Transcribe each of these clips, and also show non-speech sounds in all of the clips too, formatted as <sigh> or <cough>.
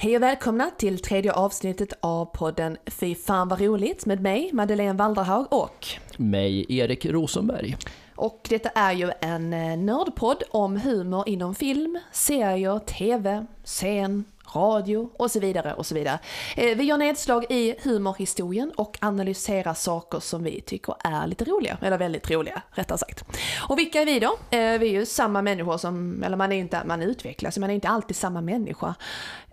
Hej och välkomna till tredje avsnittet av podden Fy fan vad roligt med mig, Madeleine Walderhaug och Mig, Erik Rosenberg. och detta är ju en eh, nördpodd om humor inom film, serier, tv, scen, radio och så vidare och så vidare. Eh, vi gör nedslag i humorhistorien och analyserar saker som vi tycker är lite roliga, eller väldigt roliga rättare sagt. Och vilka är vi då? Eh, vi är ju samma människor som, eller man är ju inte, man utvecklas, man är inte alltid samma människa.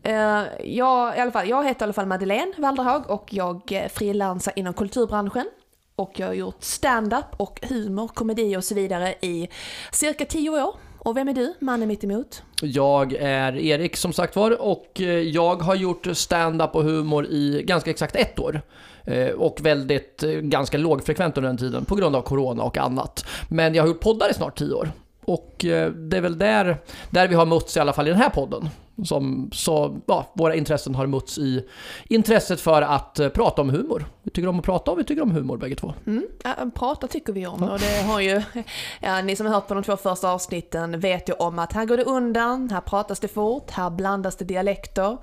Eh, jag, i alla fall, jag heter i alla fall Madeleine Walderhag och jag frilansar inom kulturbranschen. Och jag har gjort stand-up och humor, komedi och så vidare i cirka tio år. Och vem är du, mannen mitt emot? Jag är Erik som sagt var och eh, jag har gjort stand-up och humor i ganska exakt ett år. Eh, och väldigt, eh, ganska lågfrekvent under den tiden på grund av corona och annat. Men jag har gjort poddar i snart tio år. Och det är väl där, där vi har mötts i alla fall i den här podden. Som, så, ja, våra intressen har mötts i intresset för att eh, prata om humor. Vi tycker om att prata och vi tycker om humor bägge två. Mm, ja, prata tycker vi om och det har ju, <laughs> ja, ni som har hört på de två första avsnitten vet ju om att här går det undan, här pratas det fort, här blandas det dialekter.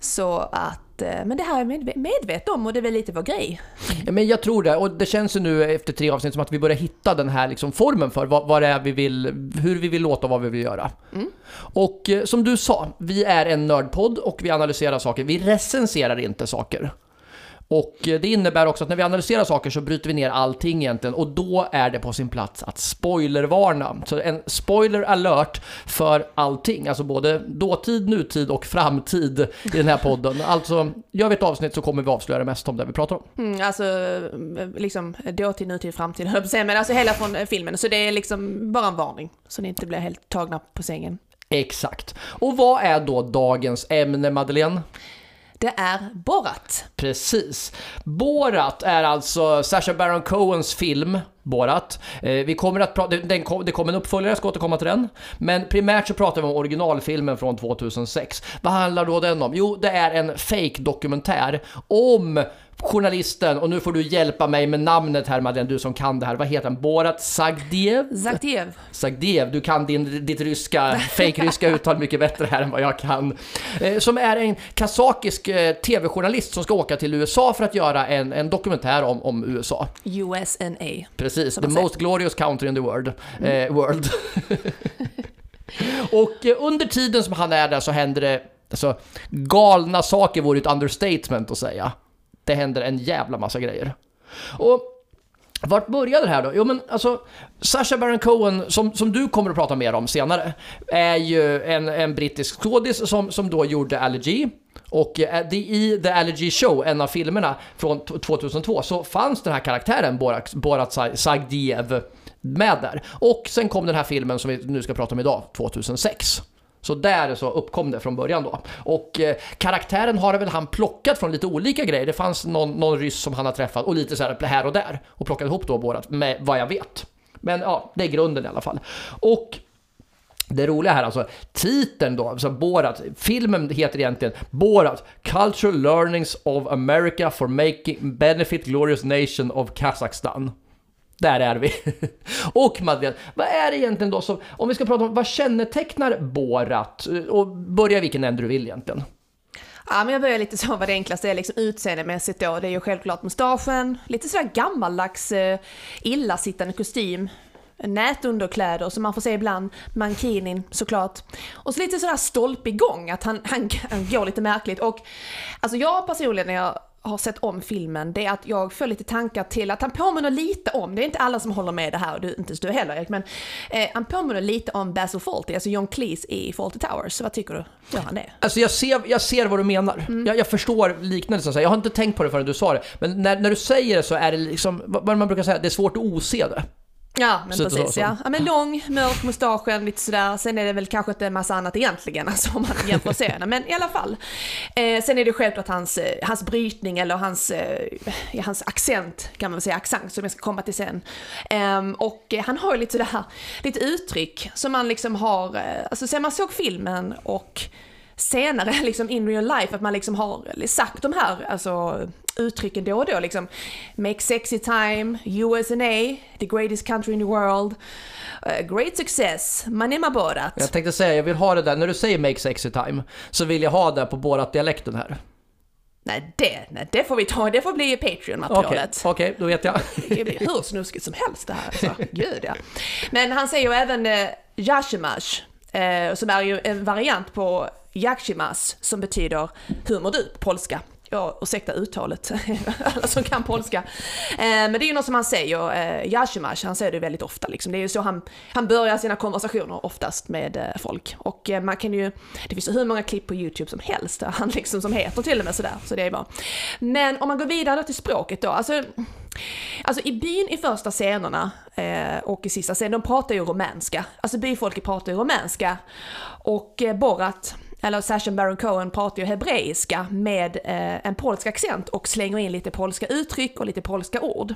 Så att, eh, men det här är medve- medveten om och det är väl lite vår grej. Ja, men jag tror det, och det känns ju nu efter tre avsnitt som att vi börjar hitta den här liksom formen för vad, vad det är vi vill, hur vi vill låta och vad vi vill göra. Och eh, som du sa, vi är en nördpodd och vi analyserar saker, vi recenserar inte saker. Och eh, det innebär också att när vi analyserar saker så bryter vi ner allting egentligen och då är det på sin plats att spoilervarna. Så en spoiler alert för allting, alltså både dåtid, nutid och framtid i den här podden. Alltså, gör vi ett avsnitt så kommer vi avslöja det mest om det vi pratar om. Mm, alltså, eh, liksom dåtid, nutid, framtid men alltså hela från eh, filmen. Så det är liksom bara en varning, så ni inte blir helt tagna på sängen. Exakt. Och vad är då dagens ämne, Madeleine? Det är Borat. Precis. Borat är alltså Sacha Baron Cohens film Borat. Eh, vi kommer att prata, den kom, det kommer en uppföljare, jag ska återkomma till den. Men primärt så pratar vi om originalfilmen från 2006. Vad handlar då den om? Jo, det är en fake dokumentär om journalisten, och nu får du hjälpa mig med namnet här Madeleine, du som kan det här. Vad heter han? Borat Sagdiev? Zaktiev. Sagdiev, du kan din, ditt ryska, fake-ryska uttal mycket bättre här än vad jag kan. Eh, som är en kazakisk eh, tv-journalist som ska åka till USA för att göra en, en dokumentär om, om USA. USNA. Precis, the man säger. most glorious country in the world. Eh, world. <laughs> och eh, under tiden som han är där så händer det, alltså galna saker vore ett understatement att säga. Det händer en jävla massa grejer. Och vart började det här då? Jo men alltså, Sasha Baron Cohen, som, som du kommer att prata mer om senare, är ju en, en brittisk skådis som, som då gjorde Allergy. Och i The e, Allergy Show, en av filmerna från 2002, så fanns den här karaktären Borat, Borat Sagdiev med där. Och sen kom den här filmen som vi nu ska prata om idag, 2006. Så där så uppkom det från början då. Och eh, karaktären har väl han plockat från lite olika grejer. Det fanns någon, någon ryss som han har träffat och lite så här här och där. Och plockat ihop då Borat med vad jag vet. Men ja, det är grunden i alla fall. Och det roliga här alltså, titeln då, alltså Borat, filmen heter egentligen Borat, Cultural Learnings of America for Making Benefit Glorious Nation of Kazakstan. Där är vi. <laughs> Och Madeleine, vad är det egentligen då som, om vi ska prata om, vad kännetecknar Borat? Och börja vilken ände du vill egentligen. Ja, men jag börjar lite så vad det enklaste är liksom utseendemässigt då. Det är ju självklart mustaschen, lite sådär gammaldags eh, illasittande kostym. Nätunderkläder som man får se ibland, mankinin såklart. Och så lite sådär stolpig gång, att han, han, han går lite märkligt. Och alltså jag personligen när jag har sett om filmen, det är att jag får lite tankar till att han påminner lite om, det är inte alla som håller med det här, och du, inte du heller Erik, men eh, han påminner lite om Basil Fawlty, alltså John Cleese i Fawlty Towers. Så vad tycker du? Gör han det? Alltså jag ser, jag ser vad du menar. Jag, jag förstår liknelsen. Jag har inte tänkt på det förrän du sa det. Men när, när du säger det så är det liksom, vad man brukar säga, det är svårt att ose det. Ja, men var precis. så. Ja. ja, men lång, mörk mustaschen, lite sådär. Sen är det väl kanske inte en massa annat egentligen, <laughs> alltså om man jämför serierna. Men i alla fall. Eh, sen är det självklart hans, eh, hans brytning eller hans, eh, hans accent, kan man väl säga, accent som jag ska komma till sen. Ehm, och eh, han har ju lite sådär, lite uttryck som man liksom har, eh, alltså sen man såg filmen och senare <laughs> liksom in real life att man liksom har sagt de här alltså, uttrycken då och då liksom. Make sexy time, USA, the greatest country in the world. Uh, great success, Manema Borat. Jag tänkte säga, jag vill ha det där, när du säger make sexy time, så vill jag ha det på Borat-dialekten här. Nej det, nej, det får vi ta, det får bli Okej, Patreon-materialet. okej, då vet jag. Det blir hur snuskigt som helst det här. Alltså. Gud ja. Men han säger ju även eh, Yashimash, eh, som är ju en variant på Yakshimas, som betyder hur mår du på polska. Ja, ursäkta uttalet, <laughs> alla som kan polska. Eh, men det är ju något som han säger, eh, han säger det väldigt ofta liksom. Det är ju så han, han börjar sina konversationer oftast med eh, folk. Och eh, man kan ju, det finns ju hur många klipp på YouTube som helst där han liksom som heter till och med sådär, så det är bra. Men om man går vidare till språket då, alltså Alltså i byn i första scenerna eh, och i sista scenen, de pratar ju rumänska. Alltså byfolket pratar ju rumänska. Och eh, Borat, eller Sacha Baron Cohen pratar ju hebreiska med eh, en polsk accent och slänger in lite polska uttryck och lite polska ord.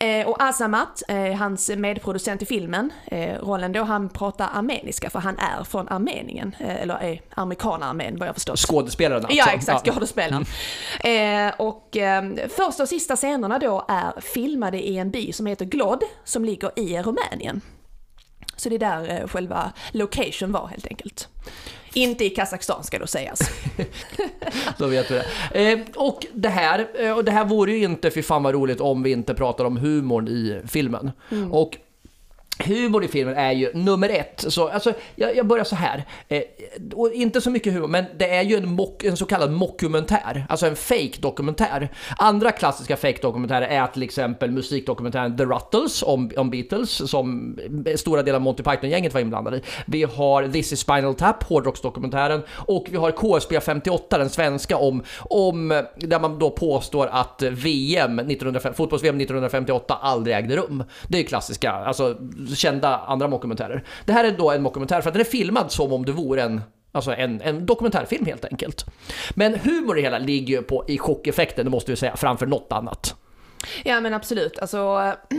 Eh, och Azamat, eh, hans medproducent i filmen, eh, rollen då, han pratar armeniska för han är från Armenien, eh, eller är amerikaner-armen vad jag förstått. Skådespelaren alltså. Ja, exakt, skådespelaren. Eh, och eh, första och sista scenerna då är filmade i en by som heter Glod, som ligger i Rumänien. Så det är där eh, själva location var helt enkelt. Inte i Kazakstan ska då sägas. <laughs> Då vet du det. Eh, och det här, eh, och det här vore ju inte för fan vad roligt om vi inte pratar om humorn i filmen. Och Humor i filmen är ju nummer ett. Så, alltså, jag, jag börjar så här. Eh, och inte så mycket humor, men det är ju en, mock, en så kallad mockumentär. Alltså en fake dokumentär Andra klassiska fake dokumentärer är till exempel musikdokumentären The Ruttles om, om Beatles, som stora delar av Monty Python-gänget var inblandade i. Vi har This is Spinal Tap, hårdrocksdokumentären. Och vi har KSB 58, den svenska, om, om där man då påstår att VM, 1905, fotbolls-VM 1958 aldrig ägde rum. Det är ju klassiska, alltså kända andra mockumentärer. Det här är då en mockumentär för att den är filmad som om det vore en Alltså en, en dokumentärfilm helt enkelt. Men humor i hela ligger ju på i chockeffekten, det måste vi säga, framför något annat. Ja men absolut, alltså,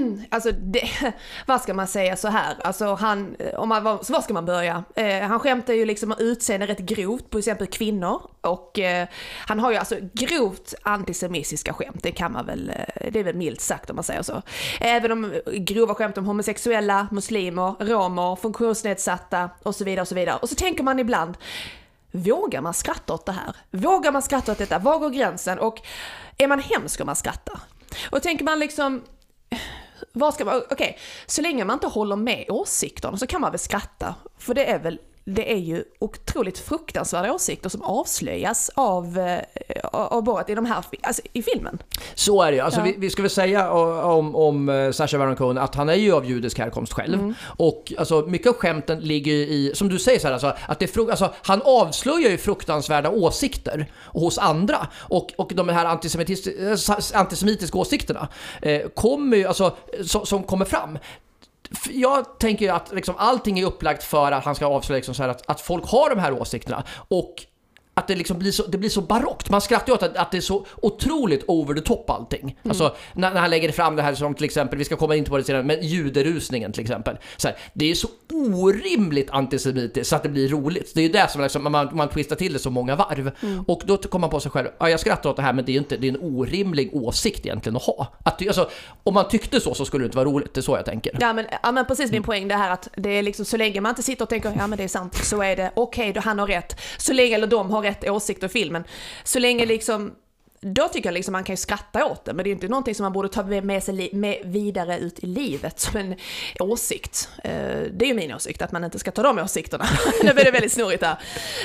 <clears throat> alltså det, <laughs> vad ska man säga så här, alltså han, om man, var var ska man börja? Eh, han skämtar ju liksom om utseende rätt grovt på exempel kvinnor och eh, han har ju alltså grovt antisemitiska skämt, det kan man väl, eh, det är väl milt sagt om man säger så. Även om grova skämt om homosexuella, muslimer, romer, funktionsnedsatta och så vidare och så vidare. Och så tänker man ibland, Vågar man skratta åt det här? Vågar man skratta åt detta? Var går gränsen? Och är man hemsk om man skrattar? Och tänker man liksom, vad ska man, okej, så länge man inte håller med åsikterna så kan man väl skratta. För det är väl, det är ju otroligt fruktansvärda åsikter som avslöjas av, eh, av Borat i de här, alltså i filmen. Så är det ju. Alltså, Ja. vi, vi ska väl säga om, om eh, Sacha Baron Cohen att han är ju av judisk härkomst själv. Mm. Och alltså, mycket av skämten ligger ju i, som du säger så här, alltså, att det är alltså, han avslöjar ju fruktansvärda åsikter hos andra. Och, och de här antisemitis- eh, antisemitiska åsikterna eh, kommer ju, alltså, som, som kommer fram. Jag tänker ju att liksom, allting är upplagt för att han ska avslöja liksom, så här, att, att folk har de här åsikterna. Och att det liksom blir så, det blir så barockt. Man skrattar ju åt att, att det är så otroligt over the top allting. Alltså när, när han lägger fram det här som till exempel, vi ska komma in på det senare, men juderusningen till exempel. Så här, det är så orimligt antisemitiskt så att det blir roligt. Det är ju det som liksom, man, man twistar till det så många varv. Och då kommer man på sig själv, ja jag skrattar åt det här men det är ju inte, det är en orimlig åsikt egentligen att ha. Att, alltså, om man tyckte så så skulle det inte vara roligt, det är så jag tänker. Ja men, ja men precis min poäng det här att det är liksom så länge man inte sitter och tänker ja men det är sant, så är det, okej då han har rätt. Så länge, eller de har rätt åsikter i filmen. Så länge liksom, då tycker jag liksom man kan ju skratta åt det, men det är inte någonting som man borde ta med sig med vidare ut i livet som en åsikt. Eh, det är ju min åsikt, att man inte ska ta de åsikterna. <laughs> nu blir det väldigt snurrigt där.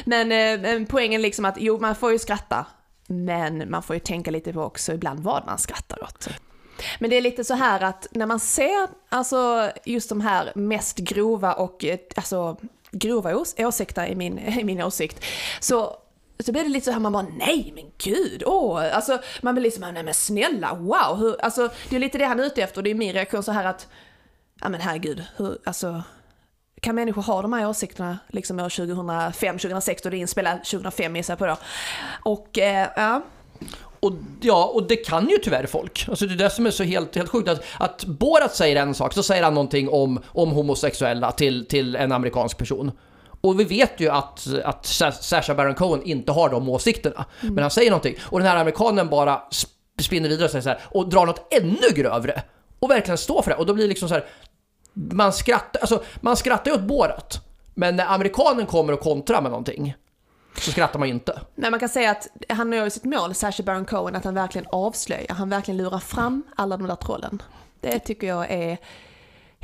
Men, eh, men poängen liksom att, jo man får ju skratta, men man får ju tänka lite på också ibland vad man skrattar åt. Men det är lite så här att när man ser alltså just de här mest grova och eh, alltså grova åsikter i min, <laughs> i min åsikt så så blir det lite så här man bara nej men gud, åh, alltså man blir liksom nej men snälla, wow, hur, alltså det är lite det han är ute efter, det är min reaktion så här att, ja men herregud, hur, alltså kan människor ha de här åsikterna liksom år 2005, 2006 då det inspelar 2005 gissar jag på då. Och eh, ja, Och, ja, och det kan ju tyvärr folk. Alltså det är det som är så helt, helt sjukt. Att, att Borat säger en sak, så säger han någonting om, om homosexuella till, till en amerikansk person. Och vi vet ju att, att Sa- Sacha Baron Cohen inte har de åsikterna. Men han säger någonting. Och den här amerikanen bara sp- spinner vidare och säger så här, och drar något ännu grövre. Och verkligen står för det. Och då blir det liksom så här, man skrattar, alltså, man skrattar ju åt Borat. Men när amerikanen kommer och kontrar med någonting, så skrattar man ju inte. Nej, man kan säga att han når ju sitt mål, Sacha Baron Cohen, att han verkligen avslöjar, han verkligen lurar fram alla de där trollen. Det tycker jag är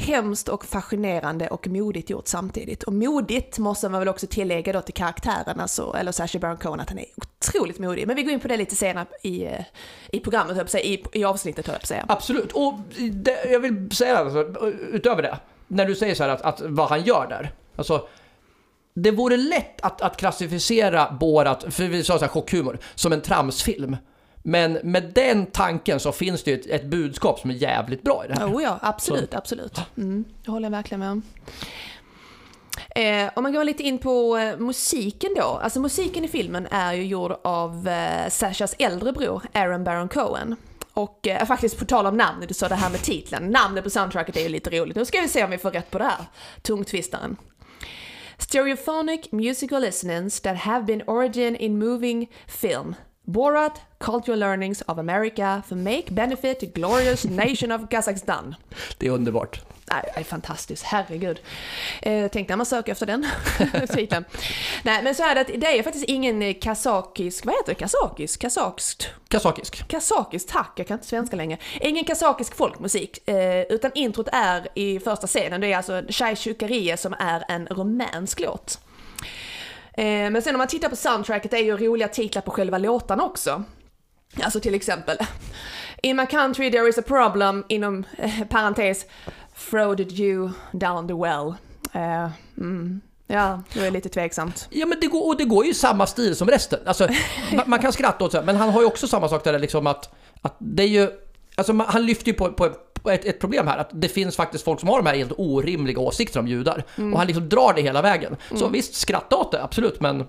hemskt och fascinerande och modigt gjort samtidigt. Och modigt måste man väl också tillägga då till karaktären, alltså, eller Sacha Baron Cohen, att han är otroligt modig. Men vi går in på det lite senare i, eh, i programmet, jag säga, i, i avsnittet höll jag på att säga. Absolut, och det, jag vill säga alltså, utöver det, när du säger så här att, att vad han gör där. Alltså, det vore lätt att, att klassificera Borat, för vi sa så här chockhumor, som en tramsfilm. Men med den tanken så finns det ju ett, ett budskap som är jävligt bra i det här. Oh ja, absolut, absolut. Mm, det håller jag verkligen med om. Eh, om man går lite in på eh, musiken då. Alltså musiken i filmen är ju gjord av eh, Sashas äldre bror, Aaron Baron Cohen. Och eh, faktiskt på tal om namnet, du sa det här med titeln. Namnet på soundtracket är ju lite roligt. Nu ska vi se om vi får rätt på det här. Tungtvistaren. Stereophonic musical listenings that have been origin in moving film. Borat, Cultural Learnings of America for make benefit the glorious nation of Kazakstan. Det är underbart. Det är fantastiskt, herregud. Eh, tänk när man söker efter den <laughs> titeln. Nej, men så är det att det är faktiskt ingen eh, kazakisk, vad heter det, kazakisk, kazakskt? Kazakisk. Kazakisk, tack, jag kan inte svenska längre. Ingen kazakisk folkmusik, eh, utan introt är i första scenen, det är alltså Shai Shukariye som är en rumänsk låt. Eh, men sen om man tittar på soundtracket, det är ju roliga titlar på själva låtarna också. Alltså till exempel <laughs> In my country there is a problem, inom eh, parentes, throated you down the well. Eh, mm. Ja, det är lite tveksamt. Ja men det går, och det går ju samma stil som resten. Alltså, <laughs> man, man kan skratta åt det, men han har ju också samma sak där liksom att, att det är ju, alltså han lyfter ju på, på, ett, ett problem här, att det finns faktiskt folk som har de här helt orimliga åsikter om judar. Och han liksom drar det hela vägen. Så visst, skratta åt det, absolut, men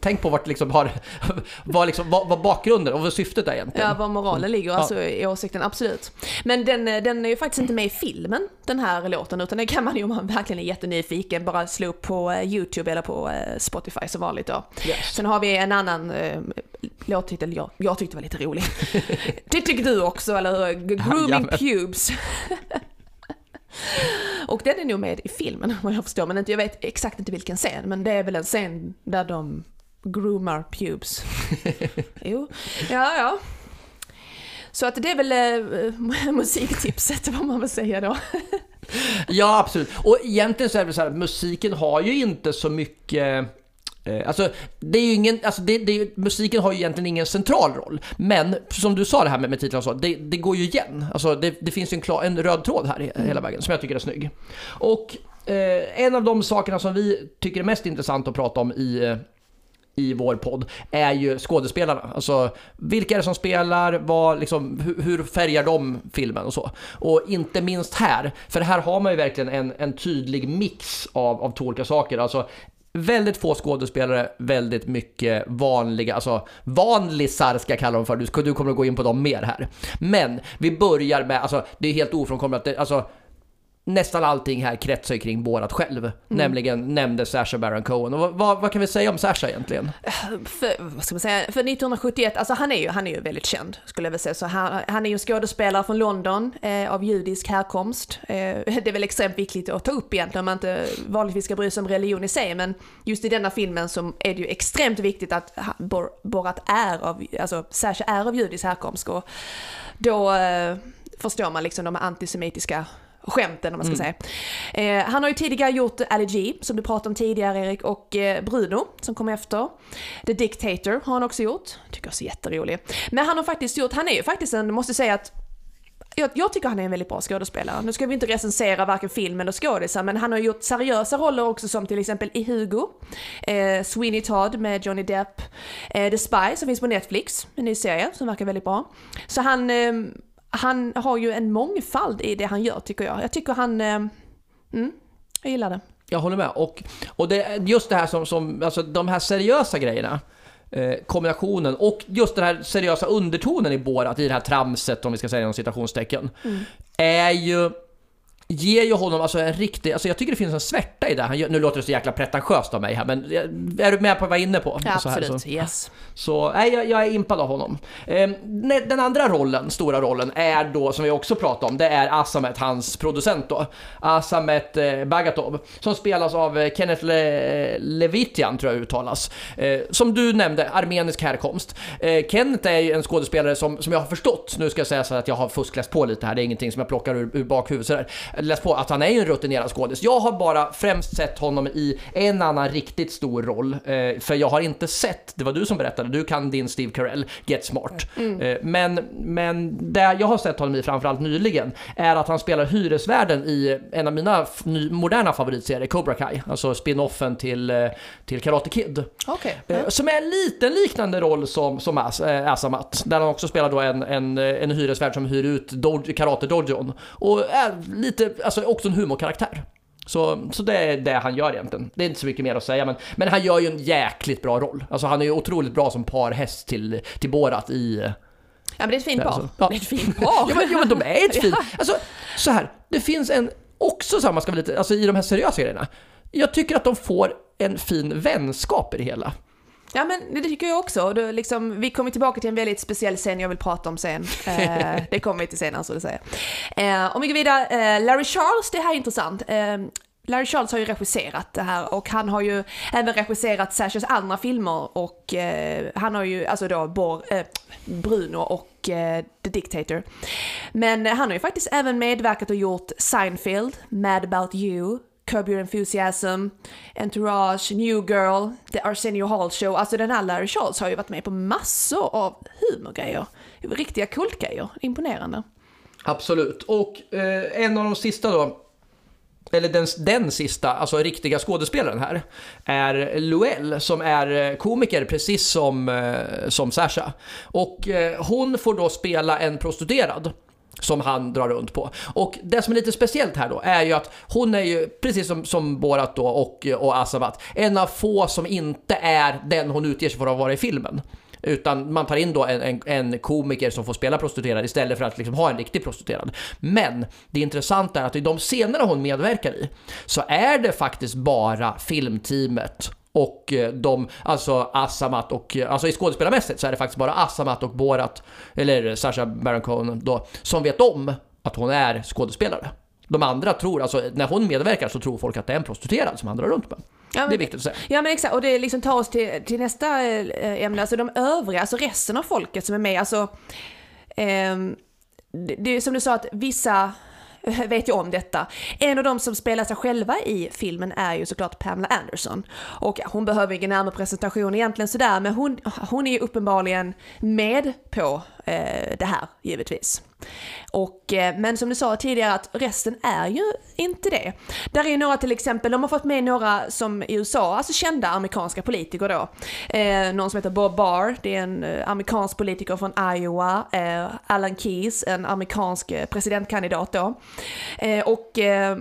tänk på vart liksom har, <laughs> vad, liksom, vad, vad bakgrunden och vad syftet är egentligen. Ja, var moralen ligger, alltså i åsikten, absolut. Men den, eh, den är ju faktiskt inte med i filmen, den här låten, utan den kan man ju om man verkligen är jättenyfiken bara slå upp på eh, YouTube eller på eh, Spotify som vanligt då. Yes. Sen har vi en annan eh, låttitel jag, jag tyckte var lite rolig. <laughs> Det tycker du också, eller hur? Grooming Jajamän. pubes. <laughs> Och den är nog med i filmen vad jag förstår, men inte, jag vet exakt inte vilken scen, men det är väl en scen där de groomar pubes. <laughs> jo, ja ja. Så att det är väl eh, <laughs> musiktipset, vad man vill säga då. <laughs> Ja, absolut. Och egentligen så är det så här, musiken har ju inte så mycket eh, Alltså, det är ju ingen, alltså det, det musiken har ju egentligen ingen central roll. Men som du sa det här med, med titlarna så, det, det går ju igen. Alltså det, det finns ju en, klar, en röd tråd här he- hela vägen som jag tycker är snygg. Och eh, en av de sakerna som vi tycker är mest intressant att prata om i eh, i vår podd är ju skådespelarna. Alltså vilka är det som spelar, vad, liksom, hur, hur färgar de filmen och så. Och inte minst här, för här har man ju verkligen en, en tydlig mix av, av två olika saker. Alltså väldigt få skådespelare, väldigt mycket vanliga, alltså vanlisar ska jag kalla dem för. Du, du kommer att gå in på dem mer här. Men vi börjar med, alltså det är helt ofrånkomligt att det, alltså nästan allting här kretsar ju kring Borat själv. Nämligen nämnde Sacha Baron Cohen. Och vad, vad, vad kan vi säga om Sacha egentligen? För, vad ska man säga, för 1971, alltså han är ju, han är ju väldigt känd skulle jag vilja säga. Så han, han är ju skådespelare från London eh, av judisk härkomst. Eh, <laughs> det är väl extremt viktigt att ta upp egentligen om man inte vanligtvis ska bry sig om religion i sig. Men just i denna filmen så är det ju extremt viktigt att Bor, Borat är av, alltså Sacha är av judisk härkomst. Och då eh, förstår man liksom de antisemitiska skämten om man ska säga. Eh, han har ju tidigare gjort Ali G, som du pratade om tidigare Erik, och eh, Bruno, som kom efter. The Dictator har han också gjort. Tycker jag är så jätterolig. Men han har faktiskt gjort, han är ju faktiskt en, måste säga att jag, jag tycker han är en väldigt bra skådespelare. Nu ska vi inte recensera varken film eller skådisar, men han har gjort seriösa roller också som till exempel i Hugo, eh, Sweeney Todd med Johnny Depp, eh, The Spy som finns på Netflix, en ny serie som verkar väldigt bra. Så han, eh, han har ju en mångfald i det han gör tycker jag. Jag tycker han, eh, mm, jag gillar det. Jag håller med. Och, och det, just det här som, som, alltså de här seriösa grejerna, eh, kombinationen och just den här seriösa undertonen i Borat, i det här tramset om vi ska säga inom citationstecken, är ju ger ju honom alltså en riktig, alltså jag tycker det finns en svärta i det han. Nu låter det så jäkla pretentiöst av mig här, men är du med på vad jag är inne på? Ja, absolut, så. yes. Så nej, jag, jag är impad av honom. Eh, ne- den andra rollen, stora rollen, är då, som vi också pratade om, det är Asamet, hans producent då. Asamet eh, Bagatov, som spelas av eh, Kenneth Le- Levitian, tror jag uttalas. Eh, som du nämnde, armenisk härkomst. Kenneth är ju en skådespelare som, som jag har förstått, nu ska jag säga så att jag har fuskläst på lite här, det är ingenting som jag plockar ur, ur bakhuvudet sådär. Läst på att han är ju en rutinerad skådis. Jag har bara främst sett honom i en annan riktigt stor roll, eh, för jag har inte sett, det var du som berättade, du kan din Steve Carell, Get Smart. Eh, men, men det jag har sett honom i framförallt nyligen är att han spelar hyresvärden i en av mina moderna favoritserier, Cobra Kai, alltså spin-offen till, eh, till Karate Kid. Okej. Eh, Som är en liten liknande roll som, som As, äh, Asamat. Där han också spelar då en, en, eh, en hyresvärd som hyr ut doj, karate-dojon. Och är lite, alltså också en humorkaraktär. Så, så det är det han gör egentligen. Det är inte så mycket mer att säga, men, men han gör ju en jäkligt bra roll. Alltså han är ju otroligt bra som parhäst till, till Borat i... Ja men det är ett fint par. alltså, ja. Det är ett fint par. Ja men, ja, men de är ett <laughs> fint... Alltså, så här, det finns en... Också samma ska vi lite... Alltså i de här seriösa grejerna. Jag tycker att de får en fin vänskap i det hela. Ja men det tycker jag också. Det, är liksom, vi kommer tillbaka till en väldigt speciell scen jag vill prata om sen. Eh, <laughs> det kommer vi till senare så att säga. Eh, om vi går vidare, eh, Larry Charles, det här är intressant. Eh, Larry Charles har ju regisserat det här och han har ju även regisserat Sashas andra filmer och eh, han har ju, alltså då Bor, eh, Bruno och The Dictator. Men han har ju faktiskt även medverkat och gjort Seinfeld, Mad About You, Curb Your Enthusiasm, Entourage, New Girl, The Arsenio Hall Show. Alltså den här Larry Charles har ju varit med på massor av humorgrejer. Riktiga kultgrejer. Imponerande. Absolut. Och eh, en av de sista då, eller den, den sista, alltså riktiga skådespelaren här, är Luell som är eh, komiker precis som, eh, som Sasha. Och eh, hon får då spela en prostituerad som han drar runt på. Och det som är lite speciellt här då är ju att hon är ju, precis som, som Borat då och, och Asabat, en av få som inte är den hon utger sig för att vara i filmen. Utan man tar in då en, en, en komiker som får spela prostituerad istället för att liksom ha en riktig prostituerad. Men det intressanta är att i de scenerna hon medverkar i så är det faktiskt bara filmteamet och eh, de, alltså Asamat och, eh, alltså i skådespelarmässigt så är det faktiskt bara Asamat och Borat, eller Sasha Baron Cohen då, som vet om att hon är skådespelare. De andra tror, alltså när hon medverkar så tror folk att det är en prostituerad som han drar runt med. Ja, men- Det är viktigt att säga. Ja men exakt, och det liksom tar oss till, till nästa eh, ämne, alltså de övriga, alltså resten av folket som är med, alltså det, det är som du sa att vissa <laughs> vet ju om detta. En av de som spelar sig själva i filmen är ju såklart Pamela Anderson. Och hon behöver ingen närmare presentation egentligen sådär, men hon, hon är ju uppenbarligen med på eh, det här givetvis. Och, eh, men som du sa tidigare att resten är ju inte det. Där är ju några till exempel, de har fått med några som i USA, alltså kända amerikanska politiker då. Eh, någon som heter Bob Barr, det är en eh, amerikansk politiker från Iowa. Eh, Alan Keyes, en amerikansk eh, presidentkandidat då. Eh, och eh,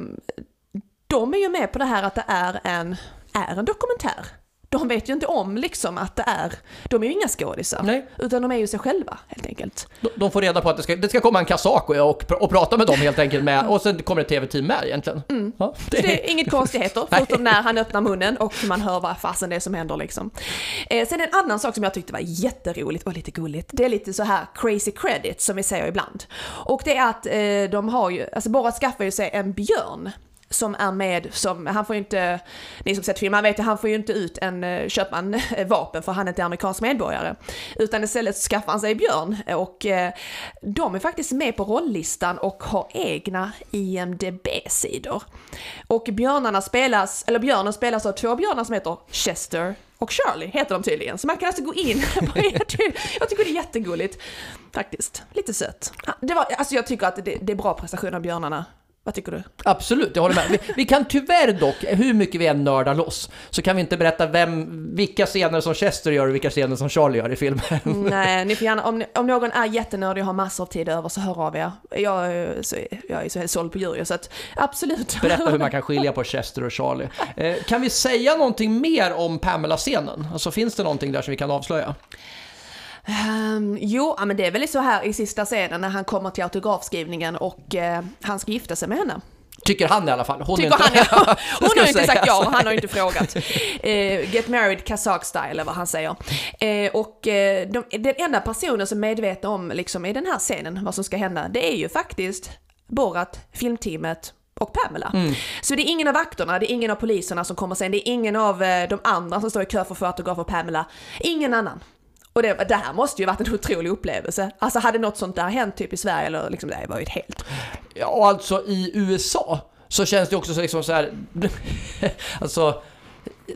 de är ju med på det här att det är en, är en dokumentär. De vet ju inte om liksom att det är, de är ju inga skådisar. Nej. Utan de är ju sig själva helt enkelt. De- De får reda på att det ska, det ska komma en kazak och, och, och prata med dem helt enkelt med, och sen kommer ett tv-team med egentligen. Ja, det, Mm. Det är inget konstigheter, förutom när han öppnar munnen och man hör vad fasen det är som händer liksom. Eh, sen en annan sak som jag tyckte var jätteroligt och lite gulligt, det är lite så här crazy credit som vi säger ibland. Och det är att eh, de har ju, alltså Borat skaffar ju sig en björn som är med som, han får ju inte, ni som sett filmen vet ju, han får ju inte ut en, eh, köpman köpa en vapen för han är inte amerikansk medborgare. Utan istället skaffar han sig björn och eh, de är faktiskt med på rolllistan och har egna IMDB-sidor. Och björnarna spelas, eller björnen spelas av två björnar som heter Chester och Shirley heter de tydligen. Så man kan alltså gå in <laughs> på typ. jag tycker det är jättegulligt. Faktiskt. Lite sött. Det var, alltså jag tycker att det, det är bra prestation av björnarna. Vad tycker du? Absolut, jag håller med. Vi, vi kan tyvärr dock, hur mycket vi än nördar loss, så kan vi inte berätta vem, vilka scener som Chester gör och vilka scener som Charlie gör i filmen. <laughs> Nej, ni får gärna, om, ni- om någon är jättenördig och har massor av tid över så hör av er. Jag, är så, jag är så helt såld på djur så att absolut. Berätta hur man kan <laughs> skilja på Chester och Charlie. Eh, kan vi säga någonting mer om Pamela-scenen? Alltså finns det någonting där som vi kan avslöja? Ehm, jo, ja, men det är väl så här i sista scenen när han kommer till autografskrivningen och eh, han ska gifta sig med henne. Tycker han i alla fall. Hon Tycker inte, han, ja. <laughs> Hon har ju inte sagt ja, och han har ju inte frågat. Eh, get married Kazakh style, eller vad han säger. Eh, och eh, de, den enda personen som är medveten om, liksom, i den här scenen, vad som ska hända, det är ju faktiskt Borat, filmteamet och Pamela. Mm. Så det är ingen av vakterna, det är ingen av poliserna som kommer sen, det är ingen av eh, de andra som står i kö för att få autograf av Pamela. Ingen annan. Och det, det här måste ju varit en otrolig upplevelse. Alltså hade något sånt där hänt typ i Sverige, eller liksom, det var ju ett helt... Ja, alltså i USA så känns det också så liksom så här. <laughs> alltså,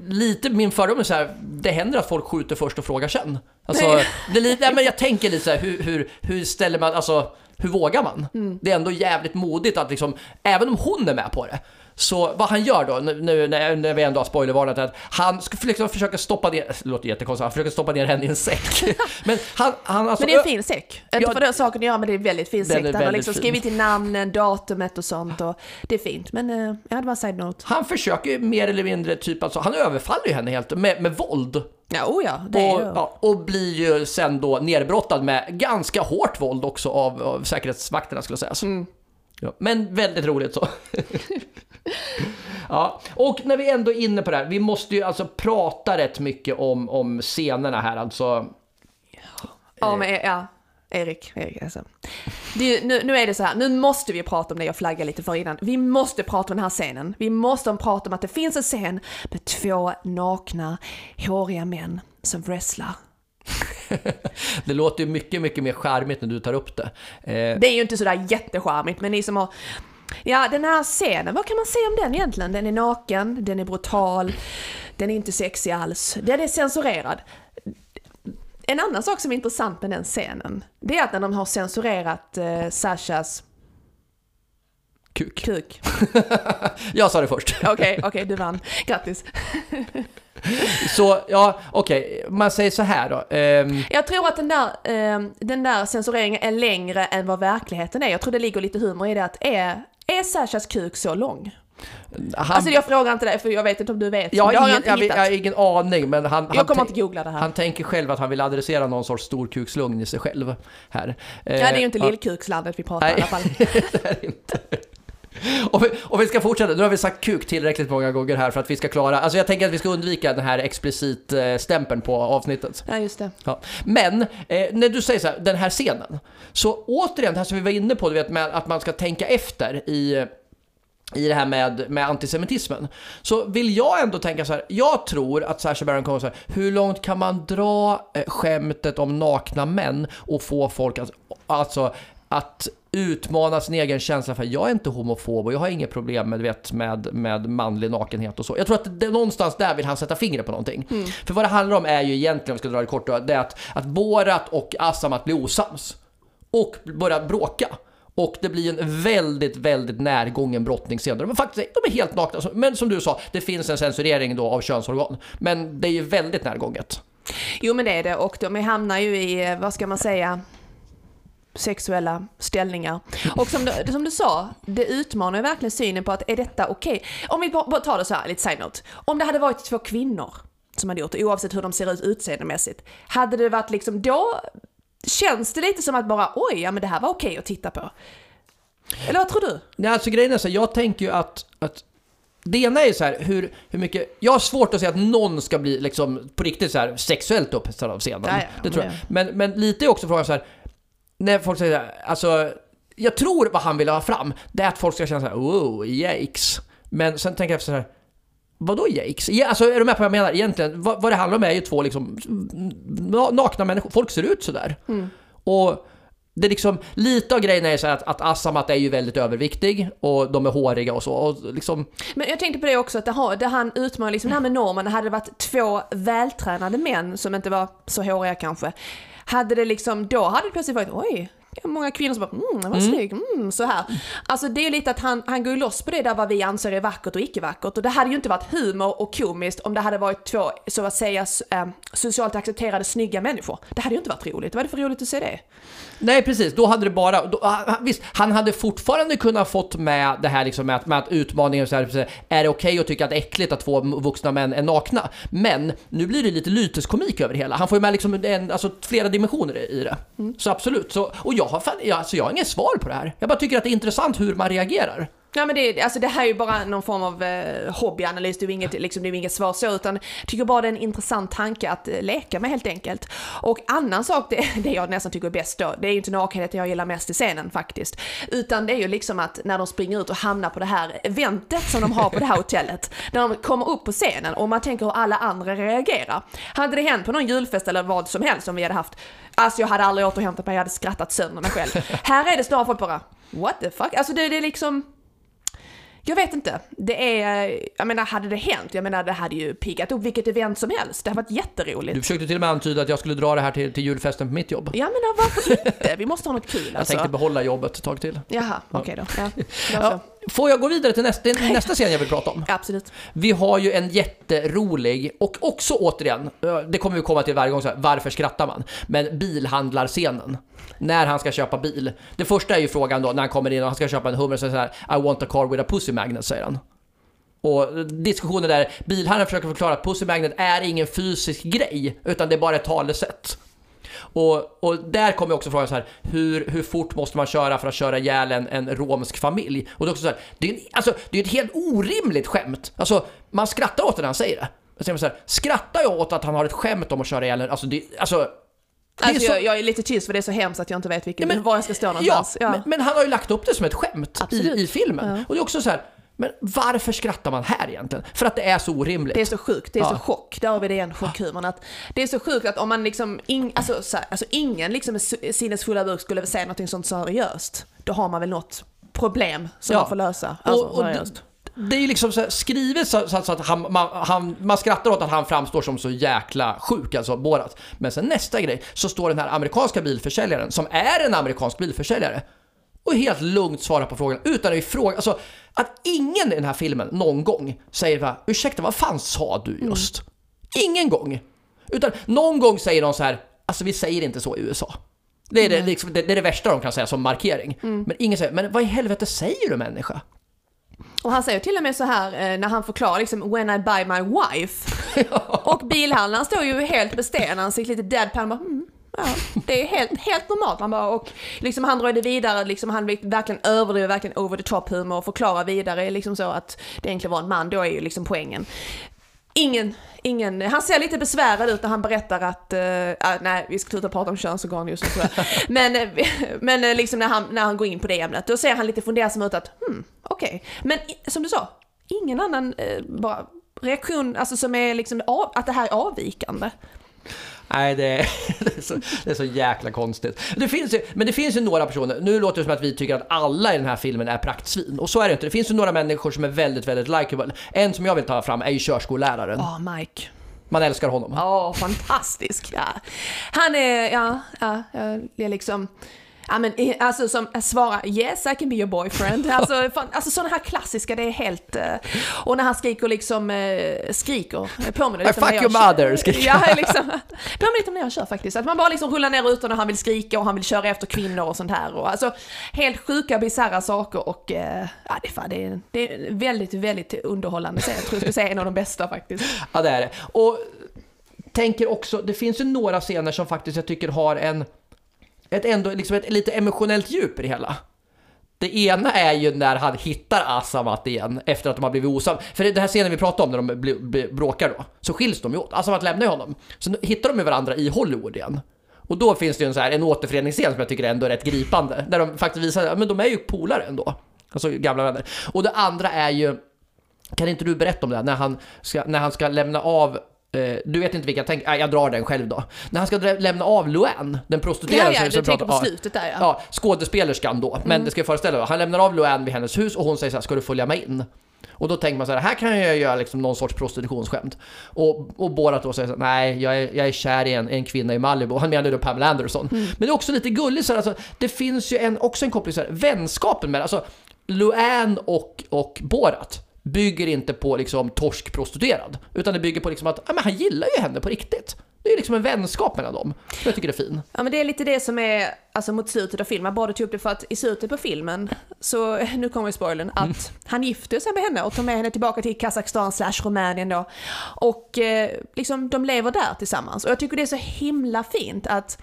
lite min fördom är så här, det händer att folk skjuter först och frågar sen. Alltså, Nej. det är lite, nej, men jag tänker lite så här, hur, hur, hur ställer man, alltså, hur vågar man? Mm. Det är ändå jävligt modigt att liksom, även om hon är med på det, så vad han gör då, nu, när, när vi ändå har spoilervarnat, är att han ska liksom försöka stoppa ner, det låter jättekonstigt, han försöker stoppa ner henne i en säck. <laughs> Men han, han alltså, Men det är en fin säck. Inte Ja, för det saken att göra, men det är en väldigt fin Den säck. är han har liksom fin. skrivit in namnen, datumet och sånt. Och det är fint. Men eh, ja, det var en side-note. han försöker mer eller mindre typ alltså, han överfaller ju henne helt med, med våld. Ja, oh ja. Det är Och, ju... ja, och blir ju sen då nerbrottad med ganska hårt våld också av, av säkerhetsvakterna skulle sägas. Mm. Ja, men väldigt roligt så. <laughs> ja, och när vi ändå är inne på det här, vi måste ju alltså prata rätt mycket om, om scenerna här alltså. Ja, men ja. Erik, Erik alltså. Det, nu, nu är det så här, nu måste vi prata om det jag flaggade lite för innan. Vi måste prata om den här scenen. Vi måste prata om att det finns en scen med två nakna, håriga män som wrestlar. <laughs> Det låter ju mycket, mycket mer charmigt när du tar upp det. Eh, Det är ju inte sådär jättecharmigt, men ni som har... Ja, den här scenen, vad kan man säga om den egentligen? Den är naken, den är brutal, den är inte sexig alls, den är censurerad. En annan sak som är intressant med den scenen, det är att när de har censurerat eh, Sashas kuk. kuk. <laughs> Jag sa det först. Okej, okej, du vann. Grattis. <laughs> Så, ja, okej, man säger så här då. Ehm, Jag tror att den där, eh, den där censureringen är längre än vad verkligheten är. Jag tror det ligger lite humor i det att är, är Sashas kuk så lång? han, Alltså jag frågar inte dig för jag vet inte om du vet. jag, har jag ingen, jag, hittat. jag har ingen aning, men han... han Jag kommer inte googla det här. Han tänker själv att han vill adressera någon sorts storkukslugn i sig själv här. Eh, Ja, det är ju inte ja, lillkukslandet vi pratar Nej. i alla fall. <laughs> det är inte. <laughs> Och vi, och vi ska fortsätta, nu har vi sagt kuk tillräckligt många gånger här för att vi ska klara, alltså jag tänker att vi ska undvika den här explicit eh, stämpeln på avsnittet. Ja, just det. Ja. Men eh, när du säger så här, den här scenen, så återigen det här som vi var inne på, du vet med att man ska tänka efter i i det här med, med antisemitismen. Så vill jag ändå tänka så här, jag tror att Sacha Baron Cohen säger hur långt kan man dra eh, skämtet om nakna män och få folk att, alltså, att utmana sin egen känsla för jag är inte homofob och jag har inget problem med, vet, med, med manlig nakenhet och så. Jag tror att det, någonstans där vill han sätta fingret på någonting. För vad det handlar om är ju egentligen, om vi ska dra det kort, då, det är att, att Borat och Asamat blir osams. Och börjar bråka. Och det blir en väldigt, väldigt närgången brottningsscen. De är faktiskt de är helt nakna. Men som du sa, det finns en censurering då av könsorgan. Men det är ju väldigt närgånget. Jo men det är det och de hamnar ju i, eh, vad ska man säga, sexuella ställningar. Och som du, som du sa, det utmanar ju verkligen synen på att är detta okej? Om vi bara tar det så här, lite side-note. Om det hade varit två kvinnor som hade gjort det, oavsett hur de ser ut utseendemässigt, hade det varit liksom då känns det lite som att bara oj, ja men det här var okej att titta på. Eller vad tror du? Nej, alltså grejen är så här, jag tänker ju att, att det ena är så här, hur, hur mycket... Jag har svårt att säga att någon ska bli liksom på riktigt så här sexuellt upphetsad av scenen. Ja, ja, det tror jag. Men, men lite är också frågan så här, när folk säger så här, alltså... Jag tror vad han vill ha fram, det är att folk ska känna så här, wow, yikes. Men sen tänker jag så här, Vadå yikes? Ja, alltså är du med på vad jag menar? Egentligen, vad, vad det handlar om är ju två liksom na- nakna människor. Folk ser ut sådär. Och det är liksom, lite av grejen är så att, att Asamat är ju väldigt överviktig och de är håriga och så. Och liksom, Men jag tänkte på det också, att det, har, det han utmanar liksom det här med normen, hade det varit två vältränade män som inte var så håriga kanske, hade det liksom, då hade det plötsligt varit oj, många kvinnor som bara mm, vad snygg, mm, så här. Alltså det är ju lite att han, han går ju loss på det där vad vi anser är vackert och icke vackert och det hade ju inte varit humor och komiskt om det hade varit två, så att säga, eh, socialt accepterade snygga människor. Det hade ju inte varit roligt, vad är det för roligt att se det? Nej precis, då hade det bara... Då, han- visst, han hade fortfarande kunnat fått med det här liksom med att, med att utmaningen så här, är det okej att tycka att det är äckligt att två vuxna män är nakna? Men nu blir det lite lyteskomik över det hela. Han får ju med liksom en, alltså, flera dimensioner i det. Så absolut. Så, och jag har, fan, jag, alltså, jag har inget svar på det här. Jag bara tycker att det är intressant hur man reagerar. Ja, men det, alltså det här är ju bara någon form av eh, hobbyanalys, det är ju inget, liksom, det är inget svar så, utan jag tycker bara det är en intressant tanke att eh, leka med helt enkelt. Och annan sak, det, <laughs> det jag nästan tycker är bäst då, det är ju inte nakenheten jag gillar mest i scenen faktiskt, utan det är ju liksom att när de springer ut och hamnar på det här eventet som de har på det här hotellet, <laughs> när de kommer upp på scenen och man tänker hur alla andra reagerar. Hade det hänt på någon julfest eller vad som helst som vi hade haft, alltså jag hade aldrig återhämtat mig, jag hade skrattat sönder mig själv. <laughs> här är det snarare folk bara, what the fuck? Alltså det, det är liksom, jag vet inte. Det är, jag menar hade det hänt, jag menar det hade ju piggat upp vilket event som helst. Det hade varit jätteroligt. Du försökte till och med antyda att jag skulle dra det här till, till julfesten på mitt jobb. Ja men varför inte? Vi måste ha något kul Jag alltså. tänkte behålla jobbet ett tag till. Jaha, okej då. Ja, då Ja. Får jag gå vidare till nästa, nästa scen jag vill prata om? Absolut. Vi har ju en jätterolig, och också återigen, eh, det kommer vi komma till varje gång, så här, varför skrattar man? Men bilhandlarscenen. När han ska köpa bil. Det första är ju frågan då, när han kommer in och han ska köpa en Hummer, så här, I want a car with a pussy magnet, säger han. Och diskussionen där, bilhandlaren försöker förklara att pussy magnet är ingen fysisk grej, utan det är bara ett talesätt. Och, och där kommer också frågan så här, hur, hur fort måste man köra för att köra ihjäl en, en romsk familj? Och det är också så här, det är, en- alltså, det är ett helt orimligt skämt. Alltså, man skrattar åt det när han säger det. Jag säger så här, skrattar jag åt att han har ett skämt om att köra ihjäl en, alltså, det, alltså Alltså, så- jag, jag är lite tyst för det är så hemskt att jag inte vet vilken, Ja, men- var jag ska stå Ja, någonstans. Ja, Men, men han har ju lagt upp det som ett skämt i, i filmen. Ja. Och det är också så här, men varför skrattar man här egentligen? För att det är så orimligt. Det är så sjukt, det är Ja. så chock. Där har vi det igen, chockhumorn. Att det är så sjukt att om man liksom, ing, alltså, så här, alltså ingen liksom sinnesfulla burk skulle säga någonting sånt seriöst. Då har man väl något problem som Ja. man får lösa. Alltså, och, och det, seriöst. det är ju liksom så skrivet så, så, så att han, man, han, man skrattar åt att han framstår som så jäkla sjuk, alltså Borat. Men sen nästa grej så står den här amerikanska bilförsäljaren, som är en amerikansk bilförsäljare, och helt lugnt svarar på frågan utan att ifråga, alltså att ingen i den här filmen någon gång säger va, ursäkta vad fan sa du just? Ingen gång! Utan någon gång säger de så här, alltså vi säger inte så i USA. Det är det, liksom, det, det är det värsta de kan säga som markering. Men ingen säger, men vad i helvete säger du människa? Och han säger till och med så här eh, när han förklarar liksom “When I buy my wife” <laughs> och bilhandlaren står ju helt besten, han ser lite deadpan bara mm, Ja, det är helt, helt normalt. Man bara, och liksom han drar det vidare, liksom han verkligen överdriver, verkligen over the top humor och förklarar vidare liksom så att det egentligen var en man, då är ju liksom poängen. Ingen, ingen, han ser lite besvärad ut när han berättar att, uh, nej vi ska sluta prata om könsorgan just nu tror jag. <laughs> Men, eh, men eh, liksom när han, när han går in på det ämnet, då ser han lite fundersam ut att, hmm, okej. Men i- som du sa, ingen annan uh, bara reaktion, alltså som är liksom av, att det här är avvikande. Nej, det är, <laughs> det, är så, det är så jäkla konstigt. Det finns ju, men det finns ju några personer, nu låter det som att vi tycker att alla i den här filmen är praktsvin. Och så är det inte. Det finns ju några människor som är väldigt, väldigt likeable. En som jag vill ta fram är ju körskolläraren. Åh, Mike. Man älskar honom. Åh, fantastisk. Ja. Han är, ja, ja, ja, det är liksom, ja men eh, alltså som svarar yes I can be your boyfriend. Alltså, fan, alltså sådana här klassiska, det är helt, eh, och när han skriker liksom, eh, skriker, eh, påminner I lite om fuck your mother, skriker Ja, liksom, påminner lite om när jag kör faktiskt. Att man bara liksom rullar ner rutan och han vill skrika och han vill köra efter kvinnor och sånt här. Och alltså helt sjuka, bisarra saker och eh, ja, det, är fan, det, är, det är väldigt, väldigt underhållande scen. Jag tror jag skulle säga en av de bästa faktiskt. Ja, det är det. Och tänker också, det finns ju några scener som faktiskt jag tycker har en, ett ändå liksom ett lite emotionellt djup i det hela. Det ena är ju när han hittar Asamat igen efter att de har blivit osams. För det här scenen vi pratade om när de bråkar då, så skiljs de ju åt. Asamat lämnar ju honom. Så hittar de ju varandra i Hollywood igen. Och då finns det ju en, så här, en återföreningsscen som jag tycker ändå är rätt gripande. Där de faktiskt visar att de är ju polare ändå. Alltså gamla vänner. Och det andra är ju, kan inte du berätta om det här, när han ska, när han ska lämna av eh, du vet inte vilka jag tänker, äh, jag drar den själv då. När han ska lämna av Luann, den prostituerade Ja, ja, som- tänker pratar- på slutet där ja. Ja, skådespelerskan då. Men det ska jag föreställa dig. Han lämnar av Luann vid hennes hus och hon säger så här, ska du följa med in? Och då tänker man så här, här kan jag göra liksom någon sorts prostitutionsskämt. Och, och Borat då säger så här, nej, jag är, jag är kär i en, en kvinna i Malibu. Han menar då Pamela Anderson. Men det är också lite gulligt så här, alltså, det finns ju en, också en koppling så här, vänskapen med, alltså Luann och, och Borat bygger inte på liksom torsk prostituerad. Utan det bygger på liksom att, ja men han gillar ju henne på riktigt. Det är liksom en vänskap mellan dem. Som jag tycker är fin. Ja men det är lite det som är, alltså mot slutet av filmen, bara tog upp det för att i slutet på filmen, så nu kommer ju spoilern, att han gifter sig med henne och tar med henne tillbaka till Kazakstan slash Rumänien då. Och eh, liksom de lever där tillsammans. Och jag tycker det är så himla fint att